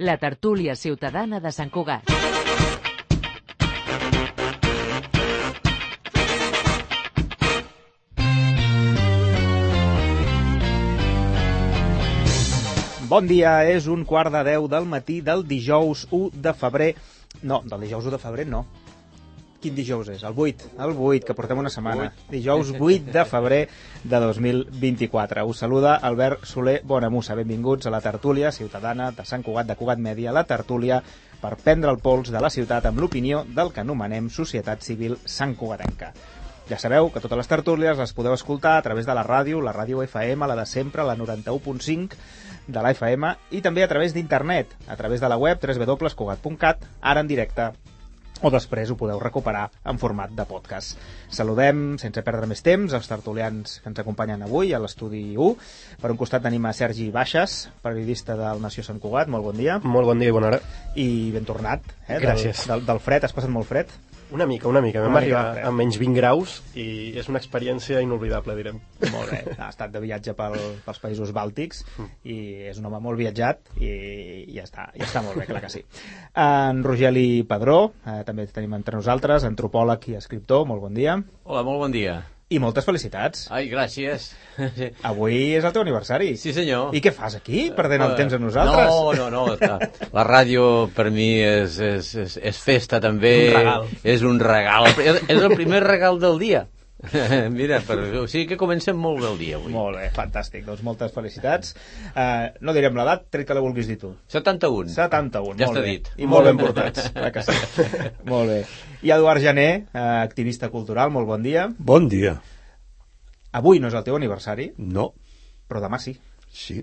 La tertúlia ciutadana de Sant Cugat. Bon dia, és un quart de 10 del matí del dijous 1 de febrer. No, del dijous 1 de febrer no. Quin dijous és? El 8. El 8, que portem una setmana. Dijous 8 de febrer de 2024. Us saluda Albert Soler Bonamussa. Benvinguts a la tertúlia ciutadana de Sant Cugat, de Cugat Mèdia, la tertúlia per prendre el pols de la ciutat amb l'opinió del que anomenem Societat Civil Sant Cugatenca. Ja sabeu que totes les tertúlies les podeu escoltar a través de la ràdio, la ràdio FM, la de sempre, la 91.5 de la FM i també a través d'internet, a través de la web www.cugat.cat, ara en directe o després ho podeu recuperar en format de podcast. Saludem, sense perdre més temps, els tertulians que ens acompanyen avui a l'estudi 1. Per un costat tenim a Sergi Baixes, periodista del Nació Sant Cugat. Molt bon dia. Molt bon dia i bona hora. I ben tornat. Eh? Gràcies. Del, del, del fred, has passat molt fred? Una mica, una mica. Vam Una arribar a menys 20 graus i és una experiència inolvidable, direm. Molt bé. Ha estat de viatge pel, pels països bàltics i és un home molt viatjat i, i ja està, ja està molt bé, clar que sí. En Rogeli Padró, eh, també tenim entre nosaltres, antropòleg i escriptor, molt bon dia. Hola, molt bon dia. I moltes felicitats. Ai, gràcies. Avui és el teu aniversari. Sí, senyor. I què fas aquí, perdent el temps amb nosaltres? No, no, no. La, la ràdio per mi és, és, és, és festa també. Un regal. És un regal. És, és el primer regal del dia. Mira, per, o sigui que comencem molt bé el dia avui. Molt bé, fantàstic. Doncs moltes felicitats. Uh, no direm l'edat, tret que la vulguis dir tu. 71. 71, Ja molt bé. dit. I molt ben portats, que sí. molt bé. I Eduard Jané, eh, activista cultural, molt bon dia. Bon dia. Avui no és el teu aniversari, No, però demà sí. sí,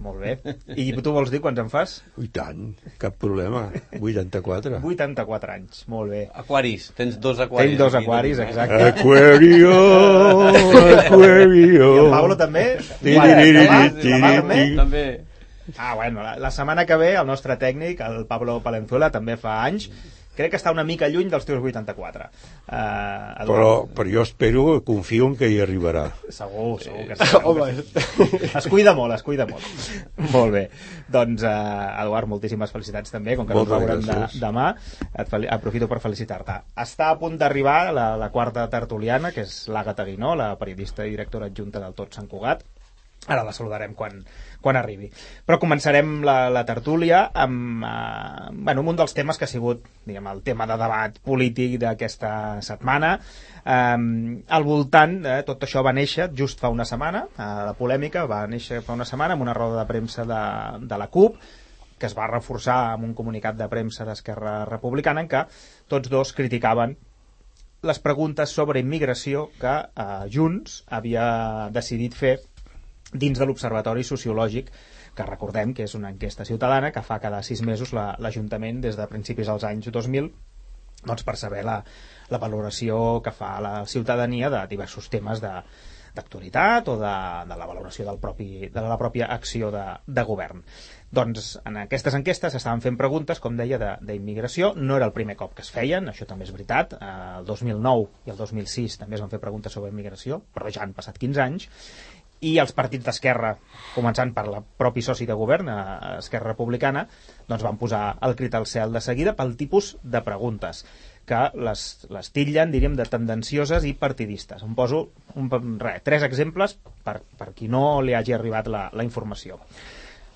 Molt bé. I tu vols dir quants en fas? i tant, cap problema. 84. 84 anys, molt bé. Aquaris. Tens dos aquaris. Tenc dos aquaris, eh? exacte. Aquario, Aquario. I el Pablo també? Ti, també? També. Ah, bueno, la, la setmana que ve el nostre tècnic, el Pablo Palenzuela, també fa anys. Crec que està una mica lluny dels teus 84. Uh, Però, però jo espero, confio en que hi arribarà. Segur, segur que sí. Home, Es cuida molt, es cuida molt. molt bé. Doncs, uh, Eduard, moltíssimes felicitats també, com que Moltes no ens veurem de, demà. Et fel aprofito per felicitar-te. Està a punt d'arribar la, la quarta tertuliana, que és l'Àgata Guinó, la periodista i directora adjunta del Tot Sant Cugat. Ara la saludarem quan, quan arribi. Però començarem la, la tertúlia amb, eh, bueno, amb un dels temes que ha sigut diguem, el tema de debat polític d'aquesta setmana. Eh, al voltant, eh, tot això va néixer just fa una setmana, eh, la polèmica va néixer fa una setmana amb una roda de premsa de, de la CUP, que es va reforçar amb un comunicat de premsa d'Esquerra Republicana en què tots dos criticaven les preguntes sobre immigració que eh, Junts havia decidit fer dins de l'Observatori Sociològic que recordem que és una enquesta ciutadana que fa cada sis mesos la- l'Ajuntament des de principis dels anys 2000 doncs per saber la, la valoració que fa la ciutadania de diversos temes de d'actualitat o de, de la valoració del propi, de la pròpia acció de, de govern. Doncs en aquestes enquestes s'estaven fent preguntes, com deia, de- d'immigració. No era el primer cop que es feien, això també és veritat. El 2009 i el 2006 també es van fer preguntes sobre immigració, però ja han passat 15 anys i els partits d'Esquerra, començant per la propi soci de govern, eh, Esquerra Republicana, doncs van posar el crit al cel de seguida pel tipus de preguntes que les, les titllen, diríem, de tendencioses i partidistes. Em poso un, re, tres exemples per, per qui no li hagi arribat la, la informació.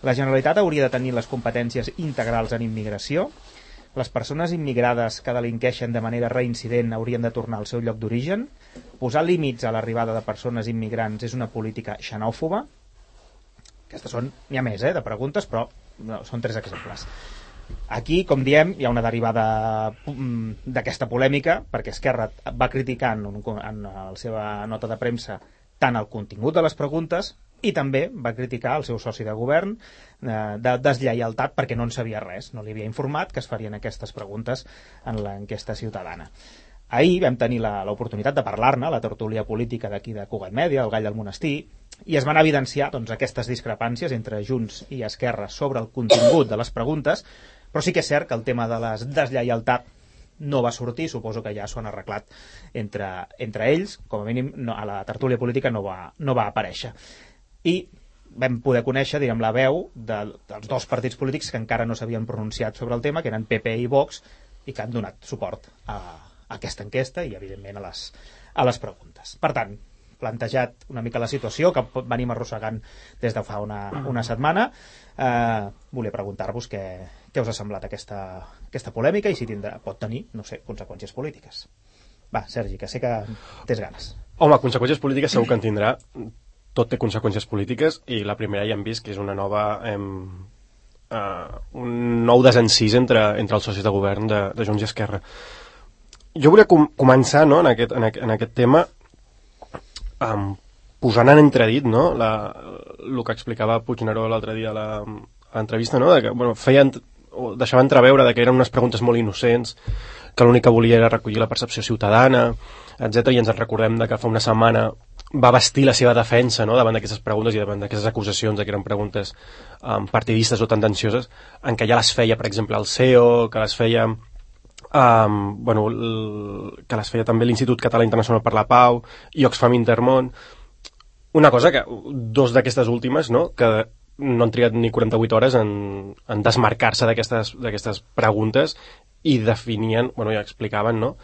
La Generalitat hauria de tenir les competències integrals en immigració, les persones immigrades que delinqueixen de manera reincident haurien de tornar al seu lloc d'origen, posar límits a l'arribada de persones immigrants és una política xenòfoba, aquestes són, n'hi ha més, eh, de preguntes, però no, són tres exemples. Aquí, com diem, hi ha una derivada mm, d'aquesta polèmica, perquè Esquerra va criticar en, en la seva nota de premsa tant el contingut de les preguntes i també va criticar el seu soci de govern eh, de deslleialtat perquè no en sabia res, no li havia informat que es farien aquestes preguntes en l'enquesta ciutadana. Ahir vam tenir l'oportunitat de parlar-ne, a la tertúlia política d'aquí de Cugat Mèdia, el Gall del Monestir, i es van evidenciar doncs, aquestes discrepàncies entre Junts i Esquerra sobre el contingut de les preguntes, però sí que és cert que el tema de la deslleialtat no va sortir, suposo que ja s'ho han arreglat entre, entre ells, com a mínim no, a la tertúlia política no va, no va aparèixer. I vam poder conèixer diguem, la veu de, dels dos partits polítics que encara no s'havien pronunciat sobre el tema, que eren PP i Vox, i que han donat suport a, a aquesta enquesta i, evidentment, a les, a les preguntes. Per tant, plantejat una mica la situació que venim arrossegant des de fa una, una setmana, eh, volia preguntar-vos què, què us ha semblat aquesta, aquesta polèmica i si tindrà, pot tenir, no sé, conseqüències polítiques. Va, Sergi, que sé que tens ganes. Home, conseqüències polítiques segur que en tindrà. Tot té conseqüències polítiques i la primera ja hem vist que és una nova... Em, uh, un nou desencís entre, entre els socis de govern de, de Junts i Esquerra. Jo volia com començar no, en, aquest, en, aquest, en aquest tema um, posant en entredit no, la, el que explicava Puigneró l'altre dia a l'entrevista, no, de que bueno, feien, o deixava entreveure de que eren unes preguntes molt innocents, que l'únic que volia era recollir la percepció ciutadana, etc i ens en recordem de que fa una setmana va vestir la seva defensa no, davant d'aquestes preguntes i davant d'aquestes acusacions que eren preguntes um, partidistes o tendencioses, en què ja les feia, per exemple, el CEO, que les feia um, bueno, que les feia també l'Institut Català Internacional per la Pau i Oxfam Intermón una cosa que, dos d'aquestes últimes no, que no han trigat ni 48 hores en, en desmarcar-se d'aquestes preguntes i definien, bueno, ja explicaven, no?,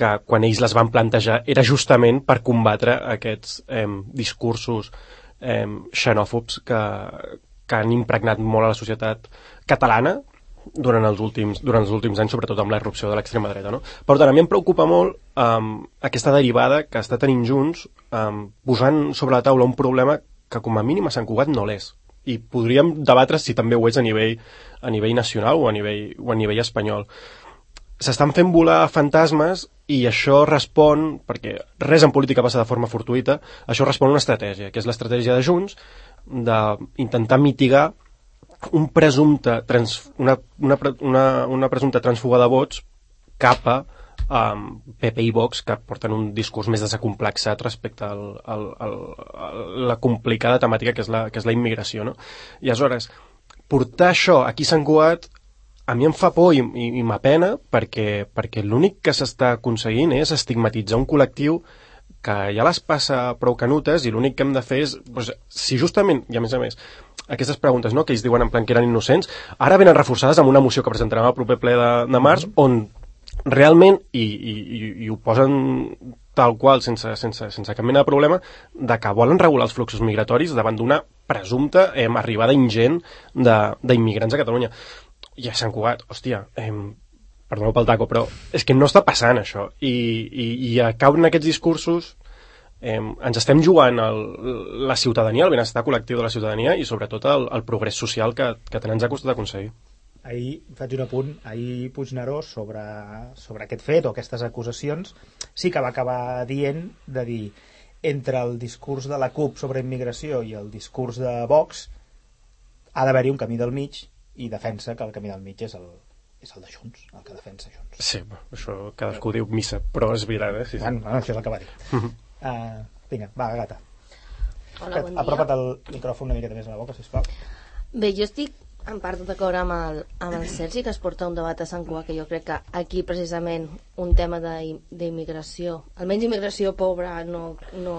que quan ells les van plantejar era justament per combatre aquests eh, discursos eh, xenòfobs que, que han impregnat molt a la societat catalana durant els últims, durant els últims anys, sobretot amb la de l'extrema dreta. No? Per tant, a mi em preocupa molt um, aquesta derivada que està tenint Junts um, posant sobre la taula un problema que com a mínim a Sant Cugat no l'és. I podríem debatre si també ho és a nivell, a nivell nacional o a nivell, o a nivell espanyol s'estan fent volar fantasmes i això respon, perquè res en política passa de forma fortuita, això respon a una estratègia, que és l'estratègia de Junts d'intentar mitigar un presumpte trans, una, una, una, una presumpta transfuga de vots cap a um, PP i Vox que porten un discurs més desacomplexat respecte al, al, al, a la complicada temàtica que és la, que és la immigració. No? I aleshores, portar això aquí a Sant Cugat a mi em fa por i, i, i m'apena perquè, perquè l'únic que s'està aconseguint és estigmatitzar un col·lectiu que ja les passa prou canutes i l'únic que hem de fer és, doncs, si justament, i a més a més, aquestes preguntes no, que ells diuen en plan que eren innocents, ara venen reforçades amb una moció que presentarem al proper ple de, de març, mm -hmm. on realment, i, i, i, i ho posen tal qual, sense, sense, sense cap mena de problema, de que volen regular els fluxos migratoris davant d'una presumpta eh, arribada ingent d'immigrants a Catalunya i a Sant Cugat, hòstia, eh, perdoneu pel taco, però és que no està passant això. I, i, i a cau en aquests discursos eh, ens estem jugant el, la ciutadania, el benestar col·lectiu de la ciutadania i sobretot el, el progrés social que, que tant ens ha costat aconseguir. Ahir faig un apunt, ahir Puigneró sobre, sobre aquest fet o aquestes acusacions sí que va acabar dient de dir entre el discurs de la CUP sobre immigració i el discurs de Vox ha d'haver-hi un camí del mig i defensa que el camí del mig és el, és el de Junts, el que defensa Junts. Sí, això cadascú diu missa, però és veritat, eh? Sí, sí. Bueno, això és el que va dir. Uh, vinga, va, gata. Hola, bon dia. Apropa't el micròfon una miqueta més a la boca, sisplau. Bé, jo estic en part d'acord amb, el, amb el Sergi, que es porta un debat a Sant Cugat, que jo crec que aquí precisament un tema d'immigració, almenys immigració pobra, no... no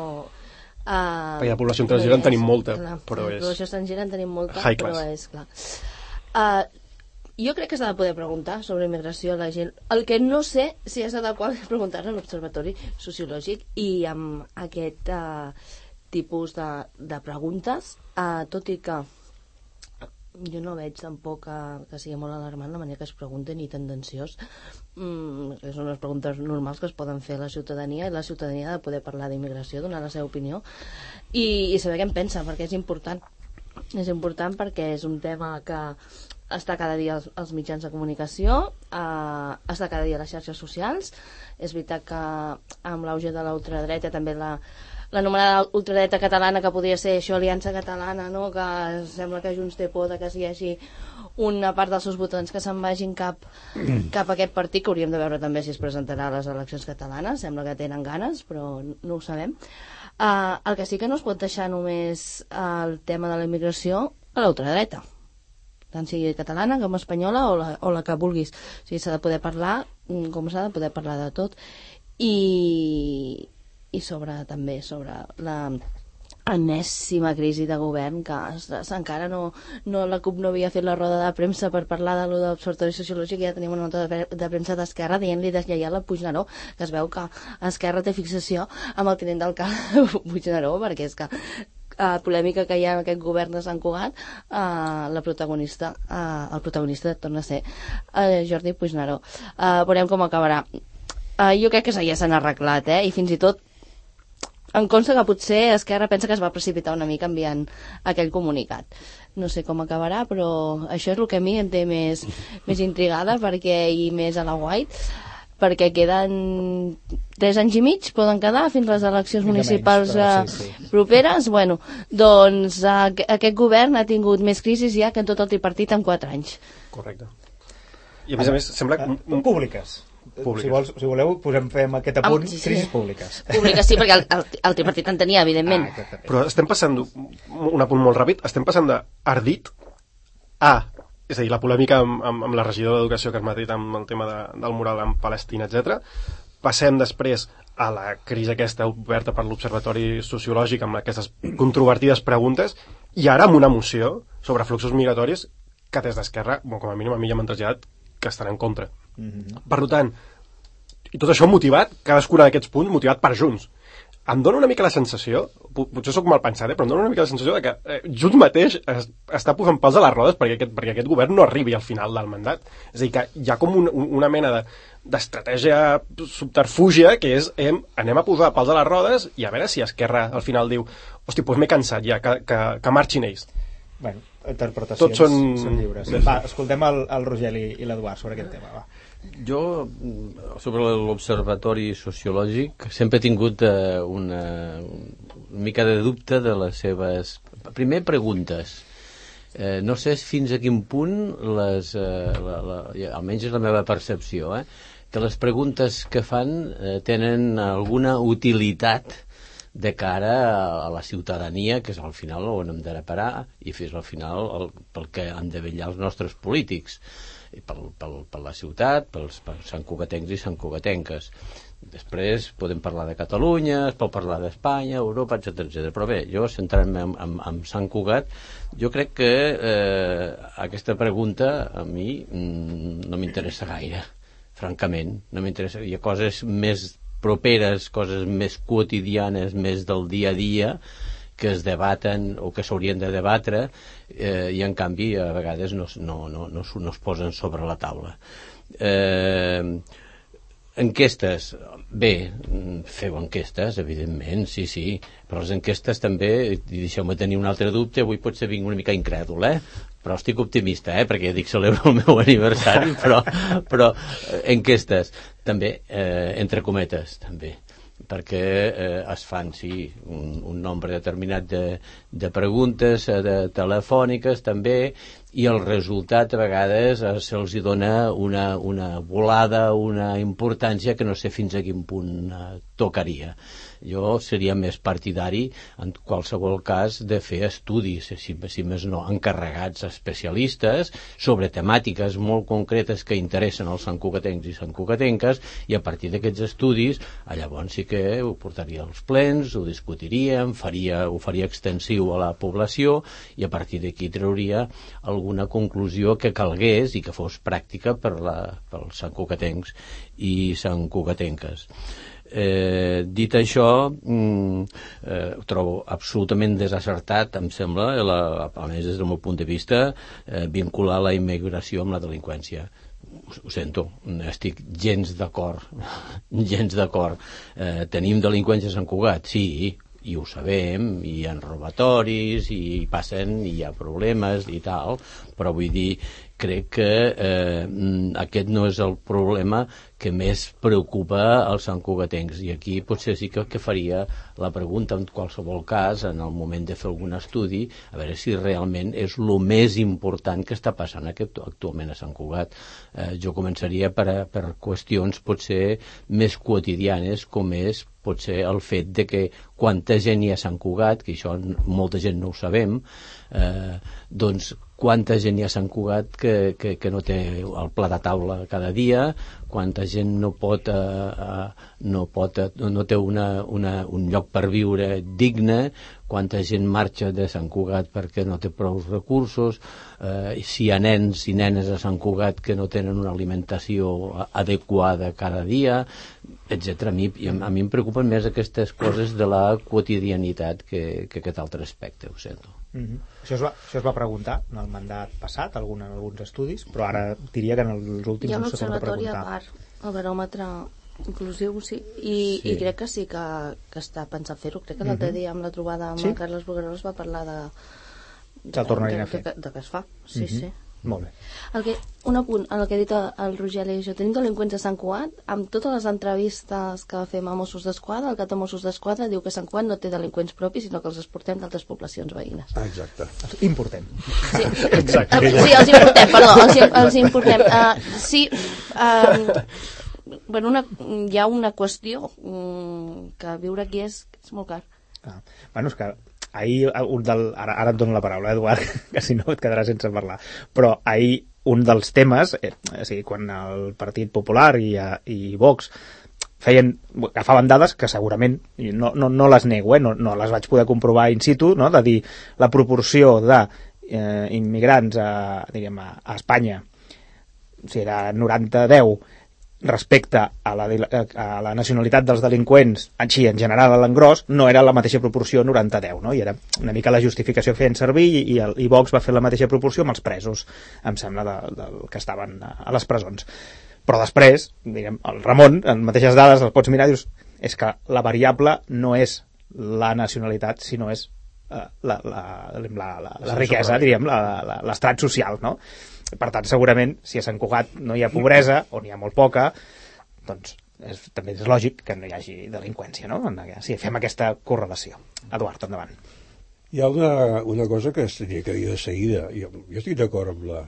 Uh, perquè la població estrangera en tenim molta, clar, però és... La població estrangera en tenim molta, High però class. és clar. Uh, jo crec que s'ha de poder preguntar sobre immigració a la gent. El que no sé si és adequat és preguntar en l'Observatori Sociològic i amb aquest uh, tipus de, de preguntes, uh, tot i que jo no veig tampoc que, que sigui molt alarmant la manera que es pregunten i tendenciós mm, són unes preguntes normals que es poden fer a la ciutadania i la ciutadania ha de poder parlar d'immigració, donar la seva opinió i, i saber què en pensa perquè és important és important perquè és un tema que està cada dia als, als mitjans de comunicació, eh, està cada dia a les xarxes socials. És veritat que amb l'auge de l'ultradreta també la, l'anomenada ultradreta catalana que podria ser això, Aliança Catalana, no? que sembla que Junts té por de que hi hagi una part dels seus votants que se'n vagin cap, cap a aquest partit, que hauríem de veure també si es presentarà a les eleccions catalanes, sembla que tenen ganes, però no ho sabem. Uh, el que sí que no es pot deixar només el tema de la immigració a l'ultradreta tant sigui catalana com espanyola o la, o la que vulguis. O sigui, s'ha de poder parlar mm, com s'ha de poder parlar de tot i, i sobre també sobre la enèsima crisi de govern que es- es- encara no, no la CUP no havia fet la roda de premsa per parlar de lo de l'Observatori Sociològic i ja tenim una nota de, de premsa d'Esquerra dient-li deslleial a Puigneró que es veu que Esquerra té fixació amb el tinent d'alcalde Puigneró perquè és que uh, polèmica que hi ha en aquest govern de Sant Cugat uh, la protagonista uh, el protagonista torna a ser uh, Jordi Puigneró uh, veurem com acabarà uh, jo crec que ja s'han arreglat eh? i fins i tot em consta que potser Esquerra pensa que es va precipitar una mica enviant aquell comunicat. No sé com acabarà, però això és el que a mi em té més, més intrigada perquè i més a la White perquè queden 3 anys i mig, poden quedar fins les eleccions Mica municipals menys, però eh, sí, sí. properes. Bueno, doncs aquest govern ha tingut més crisis ja que en tot el tripartit en 4 anys. Correcte. I a més a més, sembla... Que- públiques. Públiques. Si, vols, si voleu, posem, fem aquest Ah, apunt, sí, sí. crisis públiques. Pública sí, perquè el, el, el tripartit en tenia, evidentment. Ah, exactament. Però estem passant, un apunt molt ràpid, estem passant d'ardit a, és a dir, la polèmica amb, amb, amb la regidora d'Educació que es dit amb el tema de, del mural en Palestina, etc. Passem després a la crisi aquesta oberta per l'Observatori Sociològic amb aquestes controvertides preguntes i ara amb una moció sobre fluxos migratoris que des d'Esquerra, bon, com a mínim a mi ja m'han traslladat que estan en contra. Per tant, i tot això motivat, cadascun d'aquests punts motivat per Junts. Em dóna una mica la sensació, po- potser sóc mal pensat, eh, però em dóna una mica la sensació de que eh, Junts mateix es, està posant pals a les rodes perquè aquest, perquè aquest govern no arribi al final del mandat. És a dir, que hi ha com un, un, una mena de d'estratègia subterfúgia que és em, anem a posar pals a les rodes i a veure si Esquerra al final diu hosti, doncs m'he cansat ja, que, que, que marxin ells. Bueno, interpretacions Tots són- són lliures. Sí, sí. Va, escoltem el, el Rogel i, i l'Eduard sobre aquest tema. Va. Jo, sobre l'Observatori Sociològic, sempre he tingut eh, una, una mica de dubte de les seves... Primer, preguntes. Eh, no sé fins a quin punt les, eh, la, la, almenys és la meva percepció, eh, que les preguntes que fan eh, tenen alguna utilitat de cara a, a la ciutadania, que és al final on hem de parar i fins al final el, pel que han de vetllar els nostres polítics pel, pel, per la ciutat, pels, per Sant Cugatencs i Sant Cugatenques. Després podem parlar de Catalunya, es pot parlar d'Espanya, Europa, etc etc. Però bé, jo centrant-me en, en, en Sant Cugat, jo crec que eh, aquesta pregunta a mi mm, no m'interessa gaire, francament. No m'interessa. Hi ha coses més properes, coses més quotidianes, més del dia a dia, que es debaten o que s'haurien de debatre eh, i en canvi a vegades no, no, no, no, no es posen sobre la taula. Eh, enquestes, bé, feu enquestes, evidentment, sí, sí, però les enquestes també, deixeu-me tenir un altre dubte, avui potser vinc una mica incrèdul, eh? però estic optimista, eh? perquè dic celebro el meu aniversari, però, però eh, enquestes, també, eh, entre cometes, també perquè eh, es fan, sí, un, un nombre determinat de, de preguntes eh, de, telefòniques també, i el resultat a vegades eh, se'ls dona una, una volada, una importància que no sé fins a quin punt eh, tocaria. Jo seria més partidari, en qualsevol cas, de fer estudis, si, si més no, encarregats especialistes sobre temàtiques molt concretes que interessen als santcugatencs i santcugatenques i a partir d'aquests estudis, a llavors sí que ho portaria als plens, ho discutiríem, faria, ho faria extensiu a la població i a partir d'aquí trauria alguna conclusió que calgués i que fos pràctica per la, pels santcugatencs i santcugatenques. Eh, dit això, mm, eh, ho trobo absolutament desacertat, em sembla, la, almenys des del meu punt de vista, eh, vincular la immigració amb la delinqüència. Ho, sento, estic gens d'acord gens d'acord. Eh, tenim delinqüents a Sant Cugat sí, i ho sabem i hi ha robatoris i passen i hi ha problemes i tal. Però vull dir, crec que eh, mm, aquest no és el problema que més preocupa als santcugatencs i aquí potser sí que, que faria la pregunta en qualsevol cas en el moment de fer algun estudi a veure si realment és el més important que està passant aquest, actualment a Sant Cugat. Eh, jo començaria per, per qüestions potser més quotidianes com és potser el fet de que quanta gent hi ha a Sant Cugat, que això molta gent no ho sabem, eh, doncs quanta gent hi ha a Sant Cugat que, que, que no té el pla de taula cada dia, quanta gent no pot, eh, eh, no, pot no té una, una, un lloc per viure digne, quanta gent marxa de Sant Cugat perquè no té prou recursos, eh, si hi ha nens i nenes a Sant Cugat que no tenen una alimentació adequada cada dia, etc. A, mi, i a, mi em preocupen més aquestes coses de la quotidianitat que, que aquest altre aspecte, ho sento. Mm -hmm. això, es va, això es va preguntar en el mandat passat, algun, en alguns estudis, però ara diria que en els últims Hi ha un no s'ha tornat a observatori a part, el baròmetre inclusiu, sí, i, Sí. i crec que sí que, que està pensat fer-ho. Crec que l'altre dia amb la trobada amb Sí? el Carles Bugaró es va parlar de... Que el tornarin de, a fer. De, de, de que es fa, sí, Mhm. sí. Molt bé. El que, un apunt, el que ha dit el, Roger Aleixo, tenim delinqüents a Sant Cugat, amb totes les entrevistes que fem a Mossos d'Esquadra, el cap de Mossos d'Esquadra diu que Sant Cugat no té delinqüents propis, sinó que els exportem d'altres poblacions veïnes. Ah, exacte. Important. Sí, Exacte. sí els importem, perdó, els, els importem. Uh, sí, uh, bueno, una, hi ha una qüestió um, que viure aquí és, és molt car. Ah. Bueno, és que ahir eh, un del... Ara, ara et dono la paraula, Eduard, que si no et quedaràs sense parlar. Però ahir un dels temes, eh, o sigui, quan el Partit Popular i, eh, i Vox feien, agafaven dades que segurament, no, no, no les nego, eh, no, no les vaig poder comprovar in situ, no? de dir la proporció de eh, immigrants a, diríem, a, a Espanya sigui, era 90-10 respecte a la, a la nacionalitat dels delinqüents, així en general a l'engròs, no era la mateixa proporció 90-10, no? I era una mica la justificació feien servir i, i, el, i Vox va fer la mateixa proporció amb els presos, em sembla, de, del que estaven a, les presons. Però després, diguem, el Ramon, en mateixes dades, el pots mirar i dius, és que la variable no és la nacionalitat, sinó és eh, la, la, la, la, la, la riquesa, diríem, l'estrat social, no? Per tant, segurament, si a Sant Cugat no hi ha pobresa, o n'hi ha molt poca, doncs és, també és lògic que no hi hagi delinqüència, no? Si fem aquesta correlació. Eduard, endavant. Hi ha una, una cosa que es tenia que dir de seguida. Jo, jo estic d'acord amb la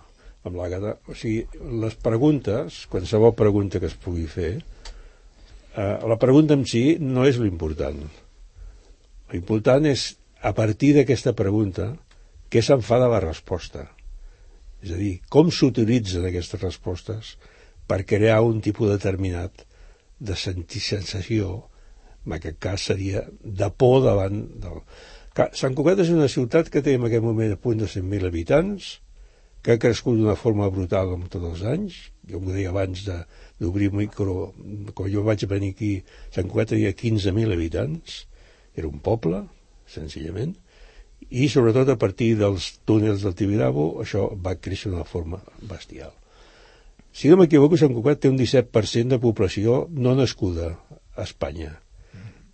amb l'Àgata. O sigui, les preguntes, qualsevol pregunta que es pugui fer, eh, la pregunta en si no és l'important. L'important és, a partir d'aquesta pregunta, què se'n fa de la resposta. És a dir, com s'utilitzen aquestes respostes per crear un tipus determinat de sentir sensació, en aquest cas seria de por davant del... Sant Cugat és una ciutat que té en aquest moment a punt de 100.000 habitants, que ha crescut d'una forma brutal amb tots els anys. Jo m'ho deia abans de- d'obrir micro, quan jo vaig venir aquí, Sant Cugat tenia 15.000 habitants, era un poble, senzillament, i sobretot a partir dels túnels del Tibidabo això va créixer d'una forma bestial. Si no m'equivoco, Sant Cugat té un 17% de població no nascuda a Espanya.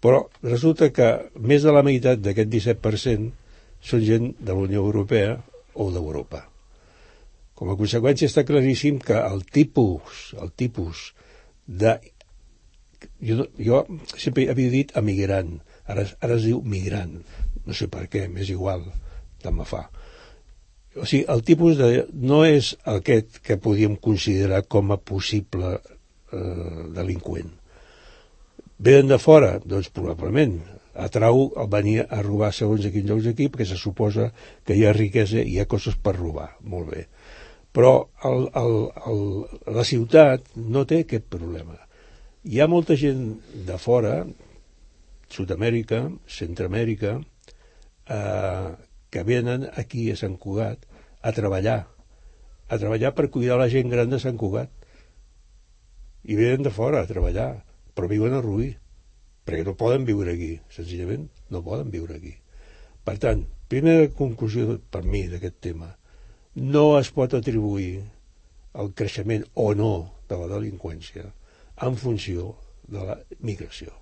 Però resulta que més de la meitat d'aquest 17% són gent de la Unió Europea o d'Europa. Com a conseqüència està claríssim que el tipus, el tipus de... Jo, jo sempre havia dit emigrant, ara, ara es diu migrant, no sé per què, m'és igual, tant me fa. O sigui, el tipus de... no és aquest que podíem considerar com a possible eh, delinqüent. Venen de fora? Doncs probablement. Atrau el venir a robar segons a quins llocs aquí, perquè se suposa que hi ha riquesa i hi ha coses per robar. Molt bé. Però el, el, el, la ciutat no té aquest problema. Hi ha molta gent de fora, Sud-amèrica, Centroamèrica, eh, que venen aquí a Sant Cugat a treballar, a treballar per cuidar la gent gran de Sant Cugat. I venen de fora a treballar, però viuen a Rubí, perquè no poden viure aquí, senzillament no poden viure aquí. Per tant, primera conclusió per mi d'aquest tema, no es pot atribuir el creixement o no de la delinqüència en funció de la migració.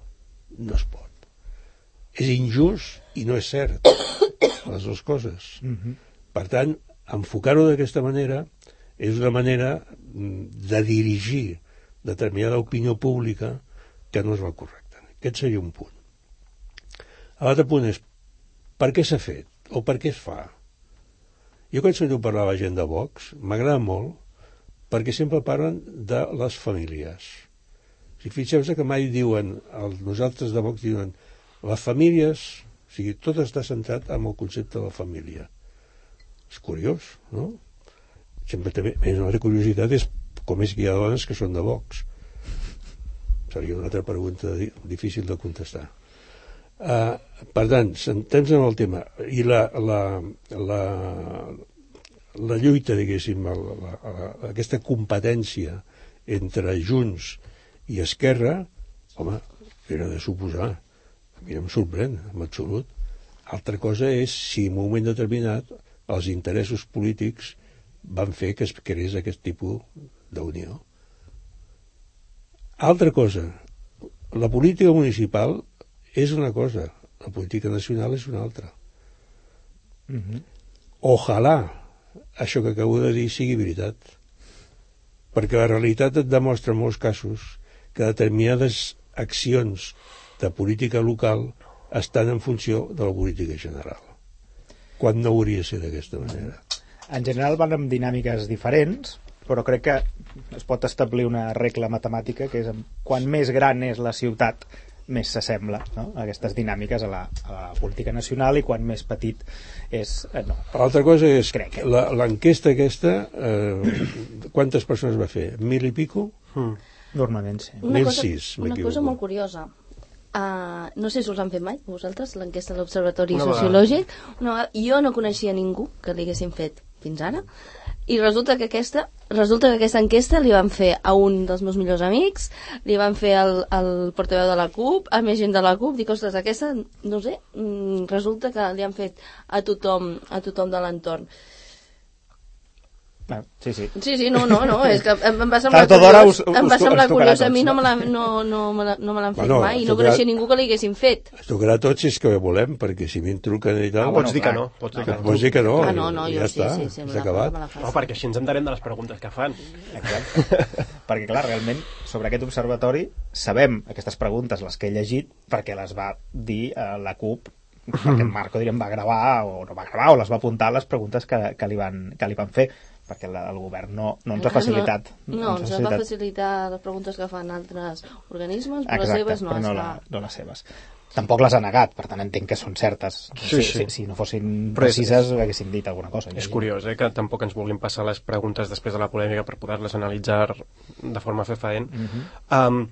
No es pot. És injust i no és cert, les dues coses. Per tant, enfocar-ho d'aquesta manera és una manera mm, de dirigir determinada opinió pública que no és la correcta. Aquest seria un punt. L'altre punt és per què s'ha fet o per què es fa? Jo quan sento parlar a la gent de Vox m'agrada molt perquè sempre parlen de les famílies. Si fixeu-vos que mai diuen, el, nosaltres de Vox diuen, les famílies, o sigui, tot està centrat en el concepte de la família. És curiós, no? Sempre també, més una altra curiositat és com és que hi ha dones que són de Vox. Seria una altra pregunta di- difícil de contestar. Uh, per tant, centrem en el tema. I la, la, la, la lluita, diguéssim, la, la, la, aquesta competència entre Junts i Esquerra, home, era de suposar. A mi no em sorprèn, en absolut. Altra cosa és si en un moment determinat els interessos polítics van fer que es creés aquest tipus d'unió. Altra cosa, la política municipal és una cosa, la política nacional és una altra. Ojalà això que acabo de dir sigui veritat. Perquè la realitat et demostra en molts casos que determinades accions de política local estan en funció de la política general. Quan no hauria de ser d'aquesta manera. En general van amb dinàmiques diferents, però crec que es pot establir una regla matemàtica que és quan més gran és la ciutat més s'assembla no? aquestes dinàmiques a la, a la política nacional i quan més petit és... Eh, no. L'altra cosa és Crec, la- l'enquesta aquesta, eh, quantes persones va fer? Mil i pico? Normalment sí. Una cosa, 1006, una cosa molt curiosa. Uh, no sé si us han fet mai, vosaltres, l'enquesta de l'Observatori. Sociològic. No, jo no coneixia ningú que li haguessin fet fins ara. I resulta que aquesta resulta que aquesta enquesta li van fer a un dels meus millors amics, li van fer al, al portaveu de la CUP, a més gent de la CUP, dic, ostres, aquesta, no sé, mm, resulta que li han fet a tothom, a tothom de l'entorn. Ah, sí, sí. Sí, sí, no, no, no, és que em, em va semblar curiós, us- em va us- semblar us curiós, a mi no no? me l'han no, no, me la- no me fet Bueno, mai, i no tocarà- coneixia ningú que li haguessin fet. Es tocarà a tots si és que volem, perquè si a mi em truquen i tal... Ah, Pots bueno, dir que no. Pots dir que no. Pots dir que no, Ah, no, no, jo ja sí, està, sí, sí, me s'ha acabat. No, perquè així ens enterem de les preguntes que fan. Exacte. perquè, clar, realment, sobre aquest observatori sabem aquestes preguntes, les que he llegit, perquè les va dir eh, la CUP, perquè en Marco, diríem, va gravar, o no va gravar, o les va apuntar les preguntes que, que, li, van, que li van fer, perquè la, el govern no, no ens ha facilitat. No, ens va facilitar les preguntes que fan altres organismes, però les Exacte, seves no però no, la, no les seves. Tampoc les ha negat, per tant entenc que són certes. Sí, si, sí. Si, si no fossin Però és- precises, haguessin dit alguna cosa. És curiós, eh, que tampoc ens vulguin passar les preguntes després de la polèmica per poder-les analitzar de forma fefaent. um,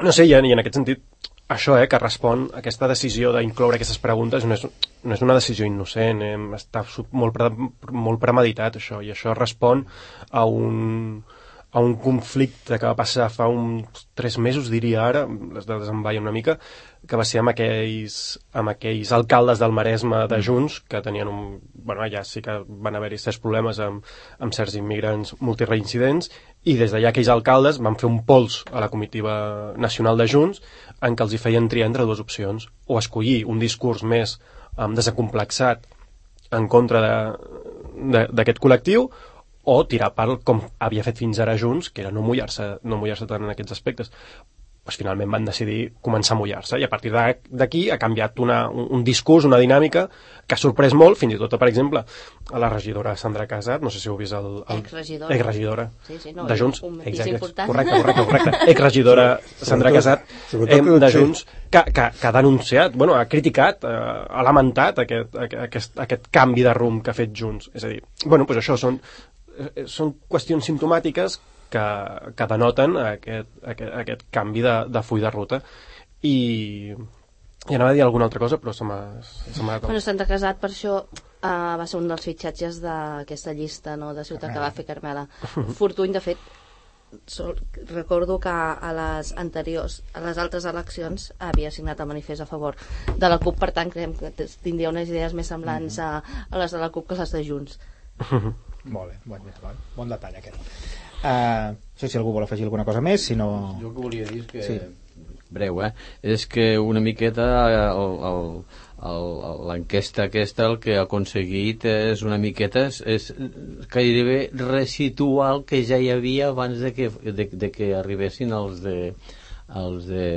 no sé, i en, i en aquest sentit, això, eh, que respon a aquesta decisió d'incloure aquestes preguntes no és, no és una decisió innocent, eh, està molt, pre, molt premeditat, això, i això respon a un, a un conflicte que va passar fa uns tres mesos, diria ara, les dades em vaien una mica, que va ser amb aquells, amb aquells alcaldes del Maresme de Junts, que tenien un... Bueno, allà sí que van haver-hi certs problemes amb, amb certs immigrants multireincidents, i des d'allà aquells alcaldes van fer un pols a la comitiva nacional de Junts en què els hi feien triar entre dues opcions, o escollir un discurs més um, desacomplexat en contra d'aquest col·lectiu, o tirar pel com havia fet fins ara Junts, que era no mullar-se no mullar tant en aquests aspectes. Pues finalment van decidir començar a mullar-se i a partir de- d'aquí ha canviat una, un, un discurs, una dinàmica que ha sorprès molt, fins i tot, per exemple, a la regidora Sandra Casat, no sé si heu vist el... el Exregidora. Exregidora Sí, sí, no, de Junts. un Exacte, important. correcte, correcte, correcte. Exregidora Sandra Casat eh, que de sí. Junts que, que, que ha denunciat, bueno, ha criticat, eh, ha lamentat aquest, aquest, aquest canvi de rumb que ha fet Junts. És a dir, bueno, doncs això són, eh, són qüestions simptomàtiques que, que denoten aquest, aquest, aquest canvi de, de full de ruta. I, i anava a dir alguna altra cosa, però se m'ha m'ha Bueno, Santa Casat, per això, uh, va ser un dels fitxatges d'aquesta llista no, de ciutat que va fer Carmela. Fortuny, de fet, sol, recordo que a les anteriors, a les altres eleccions, havia signat el manifest a favor de la CUP, per tant, creiem que tindria unes idees més semblants a, a les de la CUP que les de Junts. Molt bé, bon, bon, bon detall aquest. Uh, no sé si algú vol afegir alguna cosa més, si no... Jo el que volia dir és que... Sí. Breu, eh? És que una miqueta el, l'enquesta aquesta el que ha aconseguit és una miqueta és, és gairebé resituar el que ja hi havia abans de que, de, de que arribessin els de els de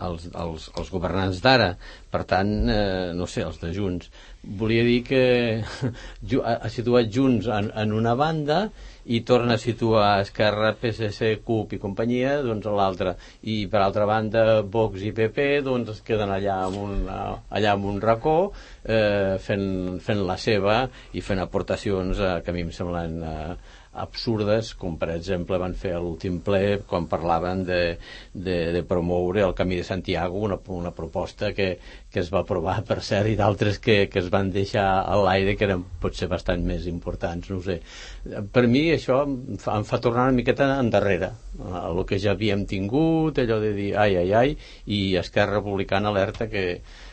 els, els, els governants d'ara. Per tant, eh, no sé, els de Junts. Volia dir que ha situat Junts en, en una banda i torna a situar Esquerra, PSC, CUP i companyia doncs a l'altra. I per altra banda, Vox i PP doncs es queden allà en un, allà en un racó eh, fent, fent la seva i fent aportacions eh, que a mi em semblen eh, absurdes, com per exemple van fer l'últim ple quan parlaven de, de, de promoure el Camí de Santiago, una, una proposta que, que es va aprovar, per cert, i d'altres que, que es van deixar a l'aire que eren potser bastant més importants, no sé. Per mi això em fa, em fa tornar una miqueta endarrere, el que ja havíem tingut, allò de dir ai, ai, ai, i Esquerra Republicana alerta que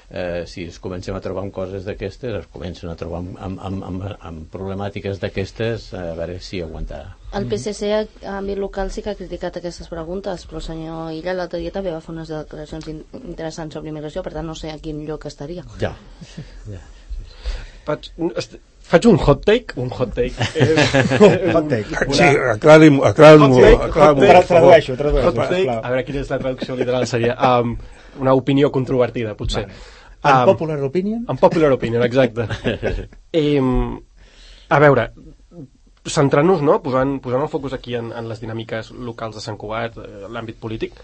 eh, si es comencem a trobar amb coses d'aquestes, es comencen a trobar amb, amb, amb, amb, amb problemàtiques d'aquestes, a veure si aguantarà. El PSC a a àmbit local sí que ha criticat aquestes preguntes, però el senyor Illa l'altre dia també va fer unes declaracions in interessants sobre immigració, per tant no sé a quin lloc estaria. Ja. Faig, est- faig un hot take, un hot take. Eh, Hot take. Sí, aclari-m'ho, Hot take, aclari-m'ho, hot take. per favor. Tradueixo, tradueixo, hot take, a veure quina és la traducció literal seria. Um, una opinió controvertida, potser. En Um, popular opinion? En popular opinion, exacte. eh, a veure, centrant-nos, no? posant, posant el focus aquí en, en les dinàmiques locals de Sant Cugat, eh, l'àmbit polític,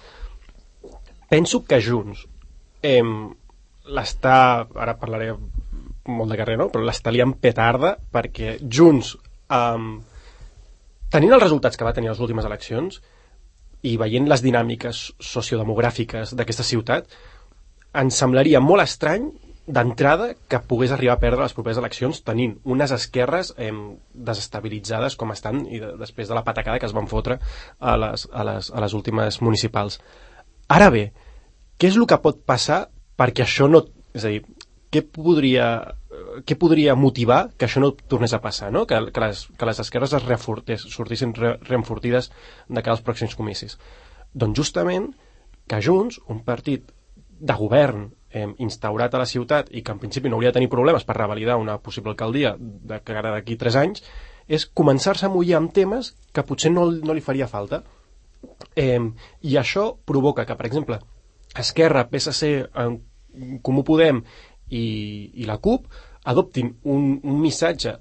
penso que Junts eh, l'està, ara parlaré molt de carrer, no? però l'està liant petarda perquè Junts, eh, tenint els resultats que va tenir a les últimes eleccions i veient les dinàmiques sociodemogràfiques d'aquesta ciutat, ens semblaria molt estrany d'entrada que pogués arribar a perdre les properes eleccions tenint unes esquerres eh, desestabilitzades com estan i de, després de la patacada que es van fotre a les, a, les, a les últimes municipals. Ara bé, què és el que pot passar perquè això no... És a dir, què podria, què podria motivar que això no tornés a passar, no? que, que, les, que les esquerres es sortissin re, reenfortides de cara als pròxims comicis? Doncs justament que Junts, un partit de govern eh, instaurat a la ciutat i que en principi no hauria de tenir problemes per revalidar una possible alcaldia de cara d'aquí 3 anys, és començar-se a mullar amb temes que potser no, no li faria falta. Eh, I això provoca que, per exemple, Esquerra, PSC, eh, Comú Podem i, i la CUP adoptin un, un missatge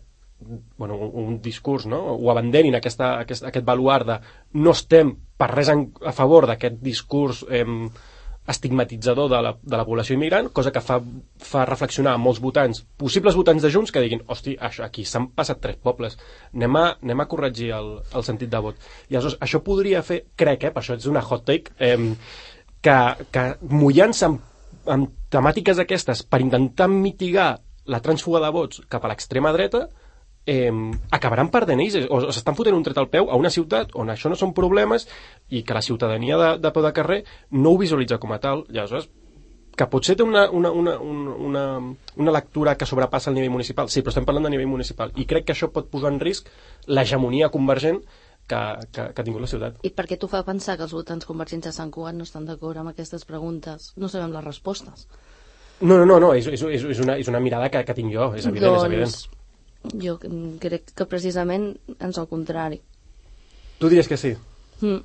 bueno, un, discurs, no? o abandonin aquesta, aquest, aquest baluart de no estem per res en, a favor d'aquest discurs eh, estigmatitzador de la, de la població immigrant, cosa que fa, fa reflexionar molts votants, possibles votants de Junts, que diguin, hosti, això, aquí s'han passat tres pobles, anem a, anem a corregir el, el sentit de vot. I aleshores, això podria fer, crec, eh, per això és una hot take, eh, que, que mullant-se amb, amb temàtiques aquestes per intentar mitigar la transfuga de vots cap a l'extrema dreta, eh, acabaran perdent ells o s'estan fotent un tret al peu a una ciutat on això no són problemes i que la ciutadania de, de peu de carrer no ho visualitza com a tal. I aleshores que potser té una, una, una, una, una, una lectura que sobrepassa el nivell municipal. Sí, però estem parlant de nivell municipal. I crec que això pot posar en risc l'hegemonia convergent que, que, que ha tingut la ciutat. I per què t'ho fa pensar que els votants convergents de Sant Cugat no estan d'acord amb aquestes preguntes? No sabem les respostes. no, no, no, no és, és, és, una, és una mirada que, que tinc jo és evident, és evident. doncs, jo crec que precisament ens al contrari. tu diries que sí Mm.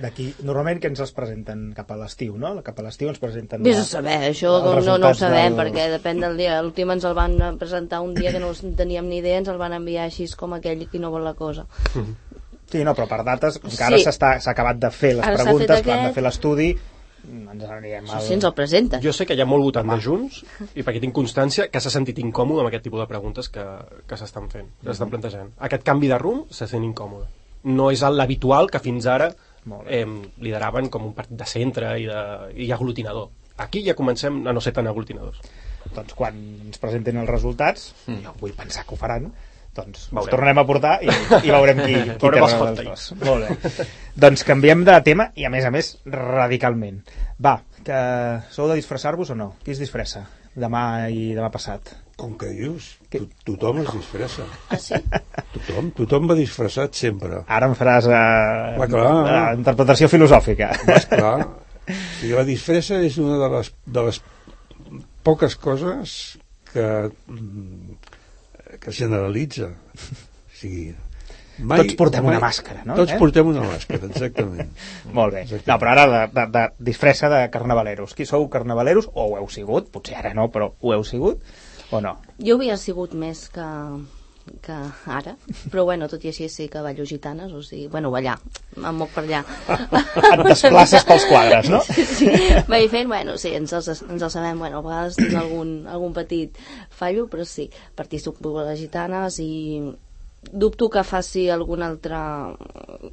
D'aquí, normalment que ens els presenten cap a l'estiu, no? Cap a l'estiu ens presenten... Vés a saber, això els no, no ho sabem, del- perquè depèn del dia. L'últim ens el van presentar un dia que no teníem ni idea, ens el van enviar així com aquell qui no vol la cosa. Sí, no, però per dates, com que ara Sí. s'ha acabat de fer les Ara s'ha preguntes, han de fer l'estudi, ens anirem al... sí ens el presenten. Jo sé que hi ha molt votant de Junts i perquè tinc constància que s'ha sentit incòmode amb aquest tipus de preguntes que, que s'estan fent, que s'estan plantejant. Aquest canvi de rumb se sent incòmode. No és l'habitual que fins ara eh, lideraven com un partit de centre i, de, i aglutinador. Aquí ja comencem a no ser tan aglutinadors. Doncs quan ens presentin els resultats, jo vull pensar que ho faran, doncs Veurem. els tornarem a portar i, i veurem qui, qui té Veurem els hot dels takes. dos. Molt bé. doncs canviem de tema i a més a més radicalment. Va, que sou de disfressar-vos o no? Qui es disfressa? Demà i demà passat. Com que dius? To tothom es disfressa. Ah, sí? Tothom, tothom va disfressat sempre. Ara em faràs eh, Va, clar. eh, interpretació filosòfica. Clar, o sigui, la disfressa és una de les, de les poques coses que, que es generalitza. O sigui, Mai, Tots portem mai- una màscara, no? Tots Eh? portem una màscara, exactament. Molt bé. Exacte. No, però ara de, de, de disfressa de carnavaleros. Qui sou carnavaleros? O ho heu sigut? Potser ara no, però ho heu sigut? O no? Jo havia sigut més que, que ara, però bueno, tot i així sí que ballo gitanes, o sigui, bueno, ballar, em moc per allà. Et desplaces pels quadres, no? Sí, vaig fent, bueno, sí, ens els, ens els sabem, bueno, a vegades tinc algun, algun petit fallo, però sí, participo a les gitanes i dubto que faci alguna altra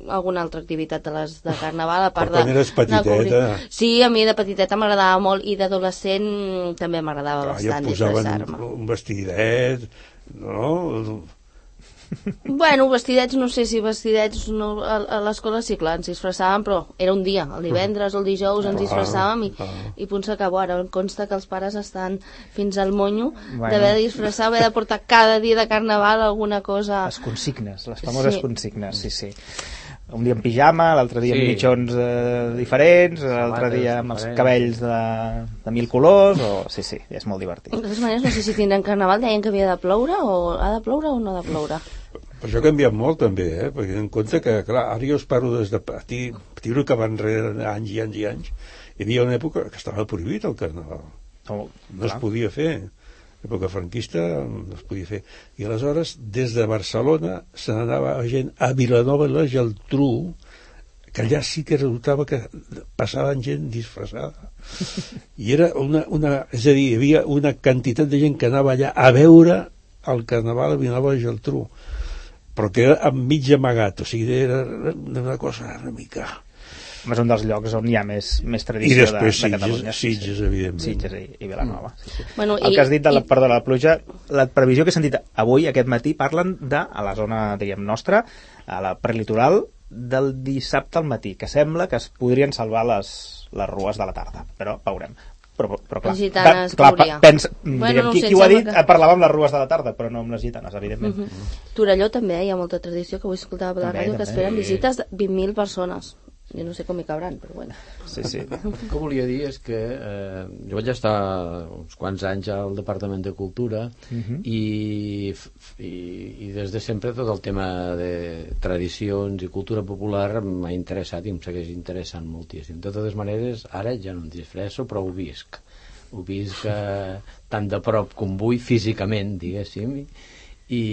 alguna altra activitat de les de carnaval a part quan de eres petiteta. sí, a mi de petiteta m'agradava molt i d'adolescent també m'agradava bastant posaven disfressar-me un vestidet, no? Bueno, vestidets, no sé si vestidets no, a, a l'escola sí, clar, ens disfressàvem, però era un dia, el divendres o el dijous ens disfressàvem i, i punt s'acabó. Ara em consta que els pares estan fins al monyo Bueno. d'haver de disfressar, haver de portar cada dia de carnaval alguna cosa... Les consignes, les famoses Sí. consignes, sí, sí. Un dia en pijama, l'altre dia Sí. amb mitjons eh, diferents, l'altre dia amb els diferents. cabells de, de mil colors, o... Sí, sí, és molt divertit. De totes maneres, no sé si tindran carnaval, deien que havia de ploure, o ha de ploure o no ha de ploure. Però això ha canviat molt també, eh? perquè en compte que, clar, ara jo us parlo des de petit, tiro que van enrere anys i anys i anys, hi havia una època que estava prohibit el carnaval, No, no es podia fer, l'època franquista no es podia fer. I aleshores, des de Barcelona, se n'anava gent a Vilanova i la Geltrú, que allà sí que resultava que passaven gent disfressada. I era una, una... És a dir, hi havia una quantitat de gent que anava allà a veure el carnaval a Vilanova i la Geltrú però que era amb mig amagat, o sigui, era una cosa una mica... És un dels llocs on hi ha més, més I tradició després de, de Catalunya. Sitges, Sitges, evidentment. Sitges i, i Vilanova. Sí, sí. Bueno, el i- que has dit de la, i- perdó, la pluja, la previsió que he sentit avui, aquest matí, parlen de, a la zona, diguem, nostra, a la prelitoral, del dissabte al matí, que sembla que es podrien salvar les, les rues de la tarda, però veurem. Però, però clar, Les gitanes, clar, cauria. pensa, Bueno, diguem, no qui, sé, qui ho ha dit que- parlava amb les rues de la tarda, però no amb les gitanes, evidentment. Uh -huh. Torelló també, eh? hi ha molta tradició, que avui escoltava per la També, ràdio, que també. esperen visites de 20.000 persones. Jo no sé com hi cabran, però bueno. Sí, sí. El que volia dir és que eh, jo vaig estar uns quants anys al Departament de Cultura i, f- i, i des de sempre tot el tema de tradicions i cultura popular m'ha interessat i em segueix interessant moltíssim. De totes maneres, ara ja no em disfresso, però ho visc. Ho visc eh, tant de prop com vull, físicament, diguéssim, i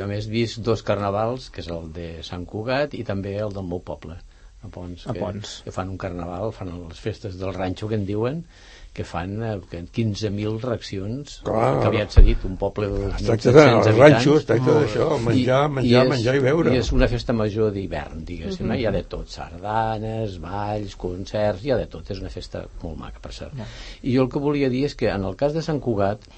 a més vist dos carnavals, que és el de Sant Cugat i també el del meu poble, a Pons, A que, Pons. que fan un carnaval, fan les festes del ranxo que en diuen, que fan eh, que 15.000 reaccions, Clar. que aviat s'ha dit, un poble de Es tracta 2.700 de- habitants. el ranxo, es tracta d'això, menjar, menjar, menjar i beure. I és una festa major d'hivern, diguéssim, no? hi ha de tot, sardanes, balls, concerts, hi ha de tot, és una festa molt maca, per cert. I jo el que volia dir és que en el cas de Sant Cugat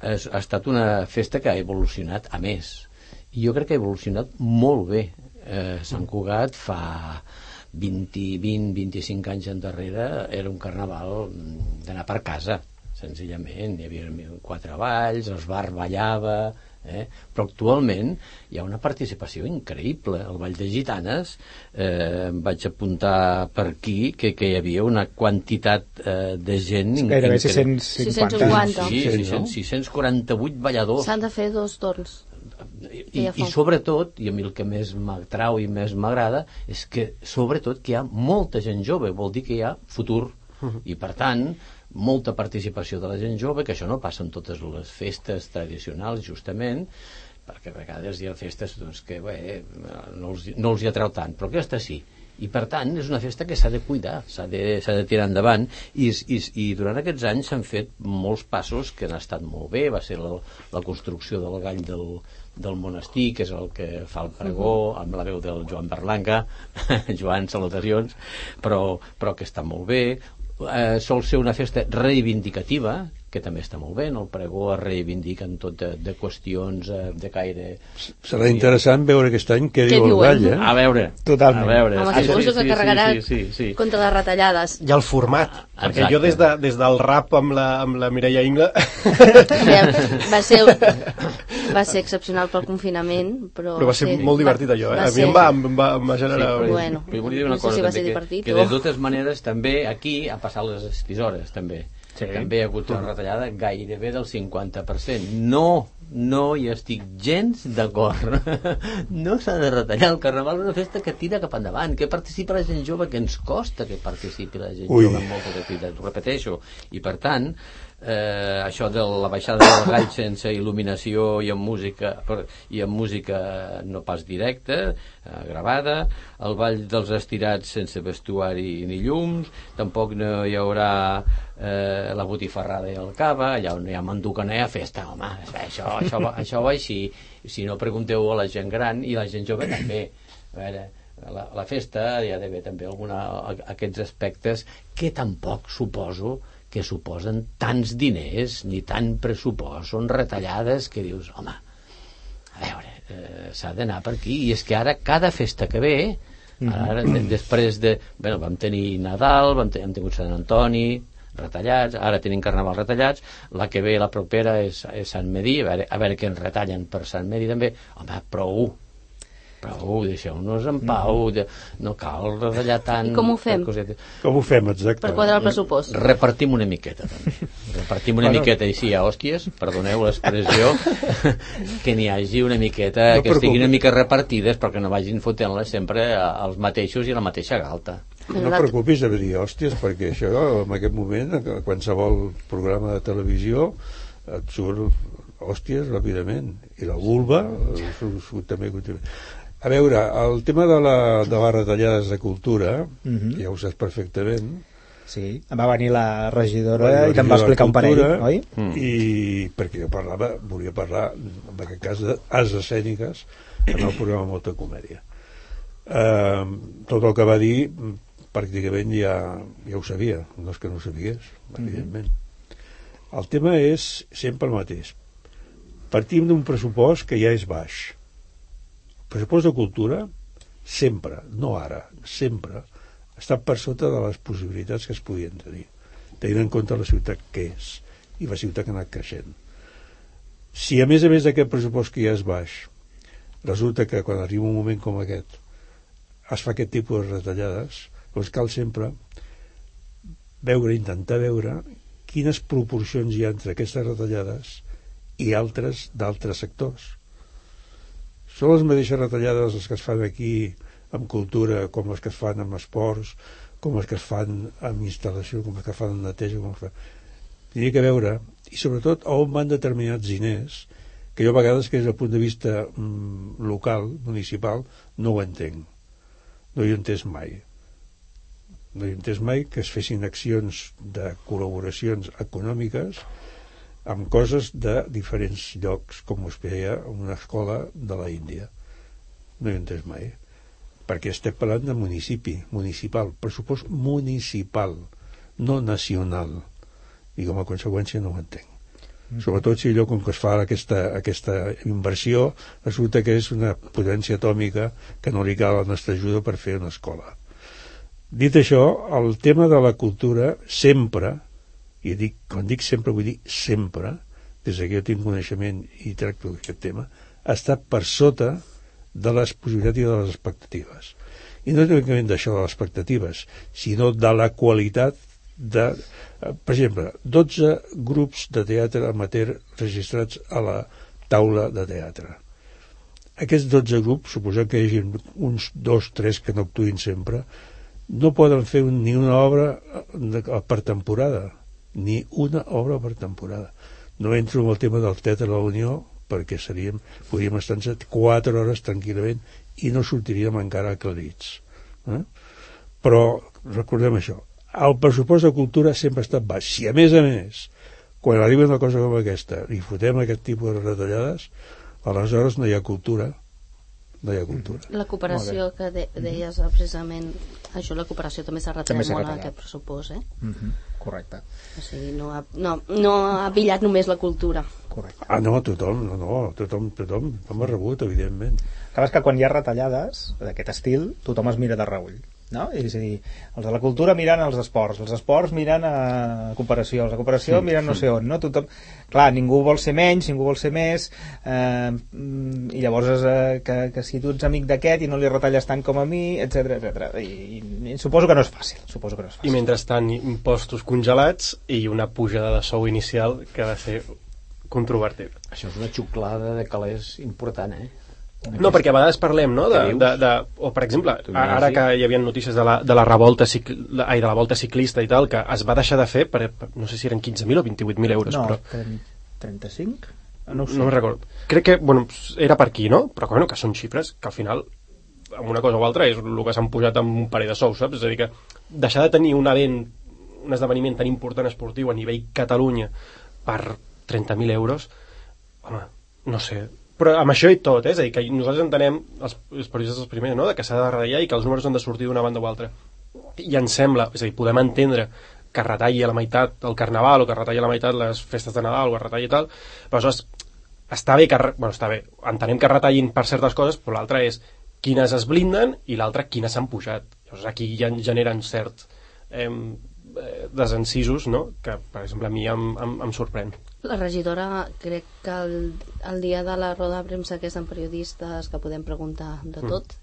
és, ha estat una festa que ha evolucionat a més, i jo crec que ha evolucionat molt bé. Eh, Sant Cugat fa 20, 20, 25 anys endarrere era un carnaval mm, d'anar per casa, senzillament. Hi havia quatre balls, els bars ballava, eh? però actualment hi ha una participació increïble. El Ball de Gitanes, eh, em vaig apuntar per aquí que, que hi havia una quantitat eh, de gent... in- Gairebé incre- 650. 650. Sí, 600, no? 600, 648 balladors. S'han de fer dos torns. I, i sobretot, i a mi el que més m'atrau i més m'agrada, és que sobretot que hi ha molta gent jove, vol dir que hi ha futur. I per tant, molta participació de la gent jove, que això no passa en totes les festes tradicionals, justament, perquè a vegades hi ha festes doncs, que bé, no, els, no els hi atreu tant, però aquesta sí. I per tant és una festa que s'ha de cuidar, s'ha de, s'ha de tirar endavant i, i, i durant aquests anys s'han fet molts passos que han estat molt bé, va ser la, la construcció del gall del, del monestir, que és el que fa el pregó, amb la veu del Joan Berlanga, Joan, salutacions, però, però que està molt bé. Eh, sol ser una festa reivindicativa, que també està molt bé, en el pregó es reivindiquen tot de, de qüestions eh, de caire... Serà interessant veure aquest any què, Què diu el gall, eh? A veure, Totalment. a veure. Home, sí, suposo sí, que sí, carregarà sí, sí, sí, sí. contra les retallades. I el format, perquè Exacte. jo des, de, des del rap amb la, amb la Mireia Ingla va ser, va ser excepcional pel confinament, però... però va ser sí, molt divertit allò, eh? va A mi ser- em va, em va, em va generar... però, Bueno, però volia dir una no sé cosa si va també, ser que, divertit que o- de totes maneres també aquí ha passat les estisores també Sí. també hi ha hagut una retallada gairebé del 50%. No, no hi estic gens d'acord. no s'ha de retallar. El Carnaval és una festa que tira cap endavant, que participa la gent jove, que ens costa que participi la gent Ui. jove en moltes activitats, ho repeteixo. I per tant, eh, això de la baixada del gall sense il·luminació i amb música per- i amb música no pas directa eh, gravada el ball dels estirats sense vestuari ni llums tampoc no hi haurà eh, la botifarrada i el cava allà on hi ha manduca no hi ha festa home, això, això, va, això va així. Si no pregunteu a la gent gran i la gent jove també. A veure, la, la festa hi ha d'haver també alguna, aquests aspectes que tampoc suposo que suposen tants diners ni tant pressupost, són retallades que dius, home, a veure, eh, s'ha d'anar per aquí. I és que ara cada festa que ve ara, de, després de, bueno, vam tenir Nadal vam, ten, hem tingut Sant Antoni retallats, ara tenim Carnaval retallats la que ve la propera és, és Sant Medí a veure, a veure què ens retallen per Sant Medí també, home, prou prou, deixeu-nos en pau de, no cal retallar tant I com ho fem? Com ho fem, exacte? Per quadrar el pressupost. Repartim una miqueta, també. Repartim una Bueno. miqueta, i sí, a hòsties, perdoneu l'expressió, que n'hi hagi una miqueta, No que estiguin preocupis. una mica repartides, perquè no vagin fotent-les sempre a- als mateixos i a la mateixa galta. No et preocupis de dir hòsties, perquè això, en aquest moment, a qualsevol programa de televisió, et surt hòsties ràpidament. I la vulva eh, també contínuament. A veure, el tema de, la, de les retallades de cultura, Mhm. ja ho saps perfectament, Sí, va venir la regidora la i te'n va explicar un parell, oi? Mm. I perquè jo parlava, volia parlar, en aquest cas, d'arts escèniques, en el programa Molta Comèdia. Eh, tot el que va dir, mm, pràcticament ja, ja ho sabia, no és que no ho sabies, evidentment. El tema és sempre el mateix. Partim d'un pressupost que ja és baix. Pressupost de cultura, sempre, no ara, sempre, està per sota de les possibilitats que es podien tenir tenint en compte la ciutat que és i la ciutat que ha anat creixent. Si a més a més d'aquest pressupost que ja és baix resulta que quan arriba un moment com aquest es fa aquest tipus de retallades doncs cal sempre veure, intentar veure quines proporcions hi ha entre aquestes retallades i altres d'altres sectors són les mateixes retallades les que es fan aquí amb cultura com les que es fan amb esports com les que es fan amb instal·lació com les que fan amb neteja com les que... tindria que veure i sobretot on van determinats diners que jo a vegades que des del punt de vista mm, local, municipal no ho entenc. No hi he entès mai. No hi he entès mai que es fessin accions de col·laboracions econòmiques amb coses de diferents llocs com es feia en una escola de la Índia. No hi he entès mai perquè estem parlant de municipi municipal, pressupost municipal no nacional. I com a conseqüència no ho entenc. Sobretot si allò com que es fa aquesta, aquesta inversió resulta que és una potència atòmica que no li cal la nostra ajuda per fer una escola. Dit això, el tema de la cultura sempre i dic, quan dic sempre vull dir sempre des que jo tinc coneixement i tracto aquest tema està per sota de les possibilitats i de les expectatives. I no únicament d'això de les expectatives sinó de la qualitat de, eh, per exemple 12 grups de teatre amateur registrats a la taula de teatre. Aquests 12 grups, suposant que hi hagi uns dos, tres que no actuïn sempre no poden fer ni una obra de, per temporada ni una obra per temporada. No entro en el tema del Teatre de la Unió perquè seríem, podríem estar 4 hores tranquil·lament i no sortiríem encara aclarits eh? però recordem això el pressupost de cultura sempre ha estat baix. Si a més a més quan arriba una cosa com aquesta i fotem aquest tipus de retallades aleshores no hi ha cultura. No hi ha cultura. La cooperació que de, deies eh, precisament, això la cooperació també s'ha retallat molt en aquest pressupost, eh? Mhm, Correcte, O sigui, no ha, no, no ha pillat només la cultura. correcte. Ah, no, tothom, no, no, tothom, tothom, tothom ha rebut, evidentment. És que quan hi ha retallades d'aquest estil, tothom es mira de reull. No? És a dir, els de la cultura miren els esports, els esports miren a cooperació, els de cooperació miren no sé on, no? Tothom... Clar, ningú vol ser menys, ningú vol ser més, eh, mm, i llavors eh, que, que si tu ets amic d'aquest i no li retalles tant com a mi, etc etc. I, i, I suposo que no és fàcil, suposo que no és I fàcil. mentrestant, impostos congelats i una pujada de sou inicial que va ser controvertit. Això és una xuclada de calés important, eh? No, perquè a vegades parlem, no?, de, de, de, o per exemple, ara que hi havia notícies de la, de la revolta cicl, ai, de la volta ciclista i tal, que es va deixar de fer per, no sé si eren 15.000 o 28.000 euros, no, però 30, 35? No ho sé. no me'n recordo. Crec que, bueno, era per aquí, no? Però bueno, que són xifres que al final amb una cosa o altra és el que s'han pujat amb un parell de sous, saps? És a dir, que deixar de tenir un event, un esdeveniment tan important esportiu a nivell Catalunya per 30.000 euros, home, no sé. Però amb això i tot, eh? és a dir, que nosaltres entenem, els, els periodistes els primers, no? de que s'ha de retallar i que els números han de sortir d'una banda o altra. I ens sembla, és a dir, podem entendre que retalli a la meitat el Carnaval o que retalli a la meitat les festes de Nadal o que retalli tal, però aleshores està bé que, bueno, està bé, entenem que retallin per certes coses, però l'altra és quines es blinden i l'altra quines s'han pujat. Llavors aquí ja generen cert eh, desencisos, no?, que per exemple a mi em, em, em sorprèn. La regidora, crec que el, el dia de la roda de premsa que és amb periodistes, que podem preguntar de tot,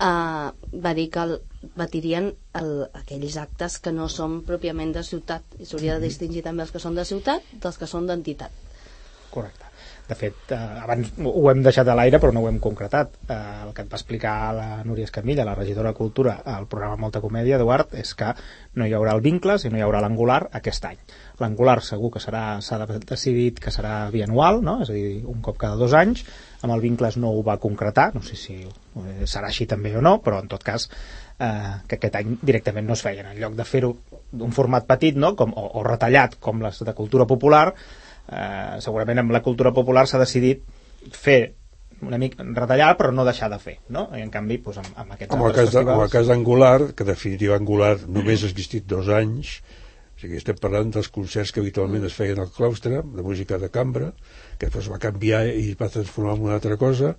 uh, va dir que el, batirien el, aquells actes que no són pròpiament de ciutat i s'hauria de distingir també els que són de ciutat dels que són d'entitat. Correcte. De fet, eh, abans ho hem deixat a l'aire però no ho hem concretat. Eh, el que et va explicar la Núria Escamilla, la regidora de Cultura, al programa Molta Comèdia, Eduard, és que no hi haurà el vincles i no hi haurà l'angular aquest any. L'angular segur que serà s'ha de- decidit que serà bianual, no? és a dir, un cop cada dos anys. Amb el vincles no ho va concretar, no sé si eh, serà així també o no, però en tot cas eh, que aquest any directament no es feien. En lloc de fer-ho d'un format petit no? com, o, o retallat com les de cultura popular, eh, segurament amb la cultura popular s'ha decidit fer una mica retallar però no deixar de fer no? i en canvi doncs, amb, amb aquests Amb el cas, de, amb el festivals cas d'Angular, que definitiva Angular només ha existit dos anys, sigui, estem parlant dels concerts que habitualment es feien al claustre, de música de cambra, que després va canviar i es va transformar en una altra cosa,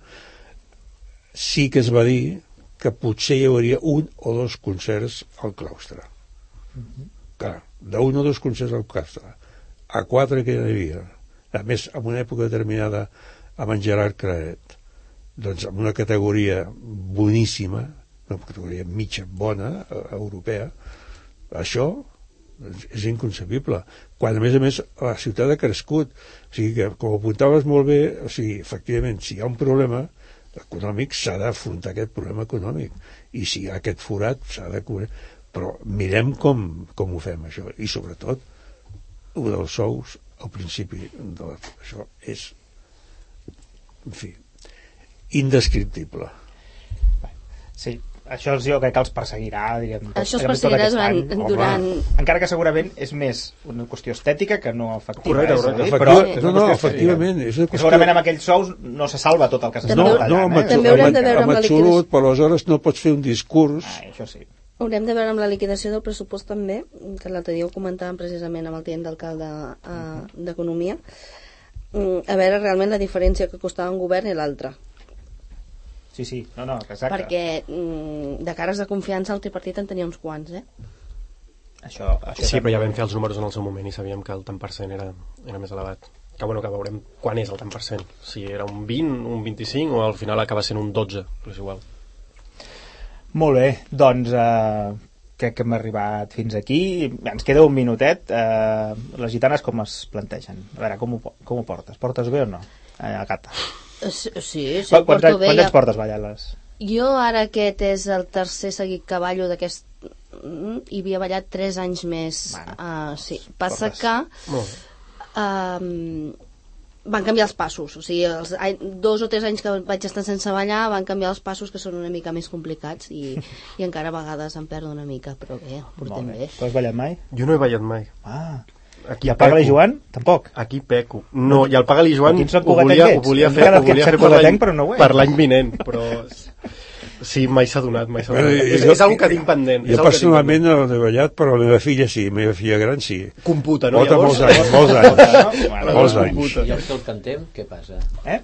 sí que es va dir que potser hi hauria un o dos concerts al claustre. Clar, d'un o dos concerts al claustre. A quatre que hi havia. A més, en una època determinada amb en Gerard Claret, doncs amb una categoria boníssima, una categoria mitja bona, eh, europea, això doncs, és inconcebible. Quan, a més a més, la ciutat ha crescut. O sigui que, com apuntaves molt bé, o sigui, efectivament, si hi ha un problema econòmic, s'ha d'afrontar aquest problema econòmic. I si hi ha aquest forat, s'ha de cobrir. Però mirem com, com ho fem, això. I, sobretot, el dels sous al principi de la, això és en fi indescriptible sí, això jo crec que els perseguirà diguem, tot- Això els perseguirà durant- any. Home, durant- encara que segurament és més una qüestió estètica que no efectiva Correcte, és correcte. però Efectiva- és no, una no, qüestió estètica. efectivament és una qüestió- segurament amb aquells sous no se salva tot el que s'està no, no, amb, eh? També amb, haurem de veure amb, amb la absolut, liquidació. però aleshores no pots fer un discurs ah, això sí Haurem de veure amb la liquidació del pressupost també, que l'altre dia ho comentàvem precisament amb el tinent d'alcalde eh, d'Economia, mm, a veure realment la diferència que costava un govern i l'altre. Sí, sí, no, no, exacte Perquè mm, de cares de confiança el tripartit en tenia uns quants, eh? això, això Sí, també. però ja vam fer els números en el seu moment i sabíem que el tant per cent era, era més elevat. Que bueno, que veurem quan és el tant per cent. Si era un 20, un 25 o al final acaba sent un 12, però és igual. Molt bé, doncs eh, crec que hem arribat fins aquí. Ens queda un minutet. Eh, les gitanes com es plantegen? A veure, com ho, com ho portes? Portes bé o no? Eh, a gata. Sí, sí, Quants, porto anys, bé. quants ja. anys portes ballant-les? Jo ara aquest és el tercer seguit que ballo d'aquest... Mm, i havia ballat 3 anys més. Bueno, uh, sí. Passa portes. que bé. um, van canviar els passos o sigui, els any- dos o tres anys que vaig estar sense ballar van canviar els passos que són una mica més complicats i, i encara a vegades em perdo una mica però bé, ho portem Molt bé Tu has ballat mai? Jo no he ballat mai. Ah. Aquí I a Paga-li. Joan? Tampoc. Aquí peco. No, i el Paga-li Joan ho volia, ho volia fer, ho volia fer per l'any però no ho ets. per l'any vinent, però Sí, mai s'ha donat, mai s'ha Bueno, donat. jo- és, és una que tinc pendent. és Jo personalment no l'he ballat, però la meva filla sí, la meva filla gran sí. Computa, no? Porta molts anys, molts anys. Bueno, Molts no, anys. I els que el cantem, què passa? Eh?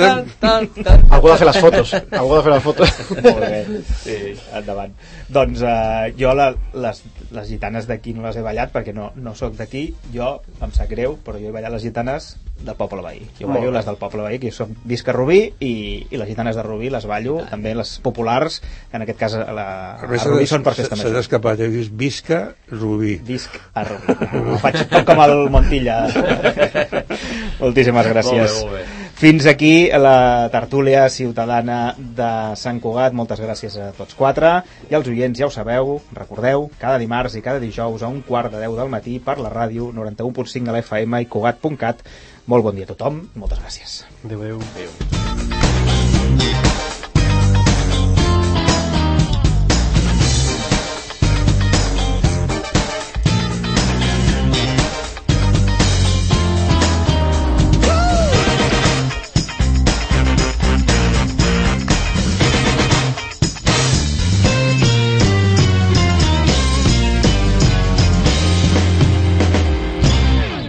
Algú ha de fer les fotos. Algú ha de fer les fotos. Molt bé, sí, endavant. Doncs eh, jo la, les, les gitanes d'aquí no les he ballat perquè no, no sóc d'aquí. Jo, em sap greu, però jo he ballat les gitanes del poble veí. Jo Molt ballo bé. les del poble veí, que jo soc visc a Rubí i, i les gitanes de Rubí les ballo, també les populars, que en aquest cas a, la, A a Rubí són per s'ha festa s'ha major. escapat, he vist Visca, Rubí. Visc a Rubí. Ho faig tot com el Montilla. Moltíssimes gràcies. Molt bé, molt bé. Fins aquí la tertúlia ciutadana de Sant Cugat. Moltes gràcies a tots quatre. I als oients ja ho sabeu, recordeu, cada dimarts i cada dijous a un quart de 10 del matí per la ràdio 91.5 a l'FM i Cugat.cat. Molt bon dia a tothom. Moltes gràcies. Adéu, adéu. Adéu.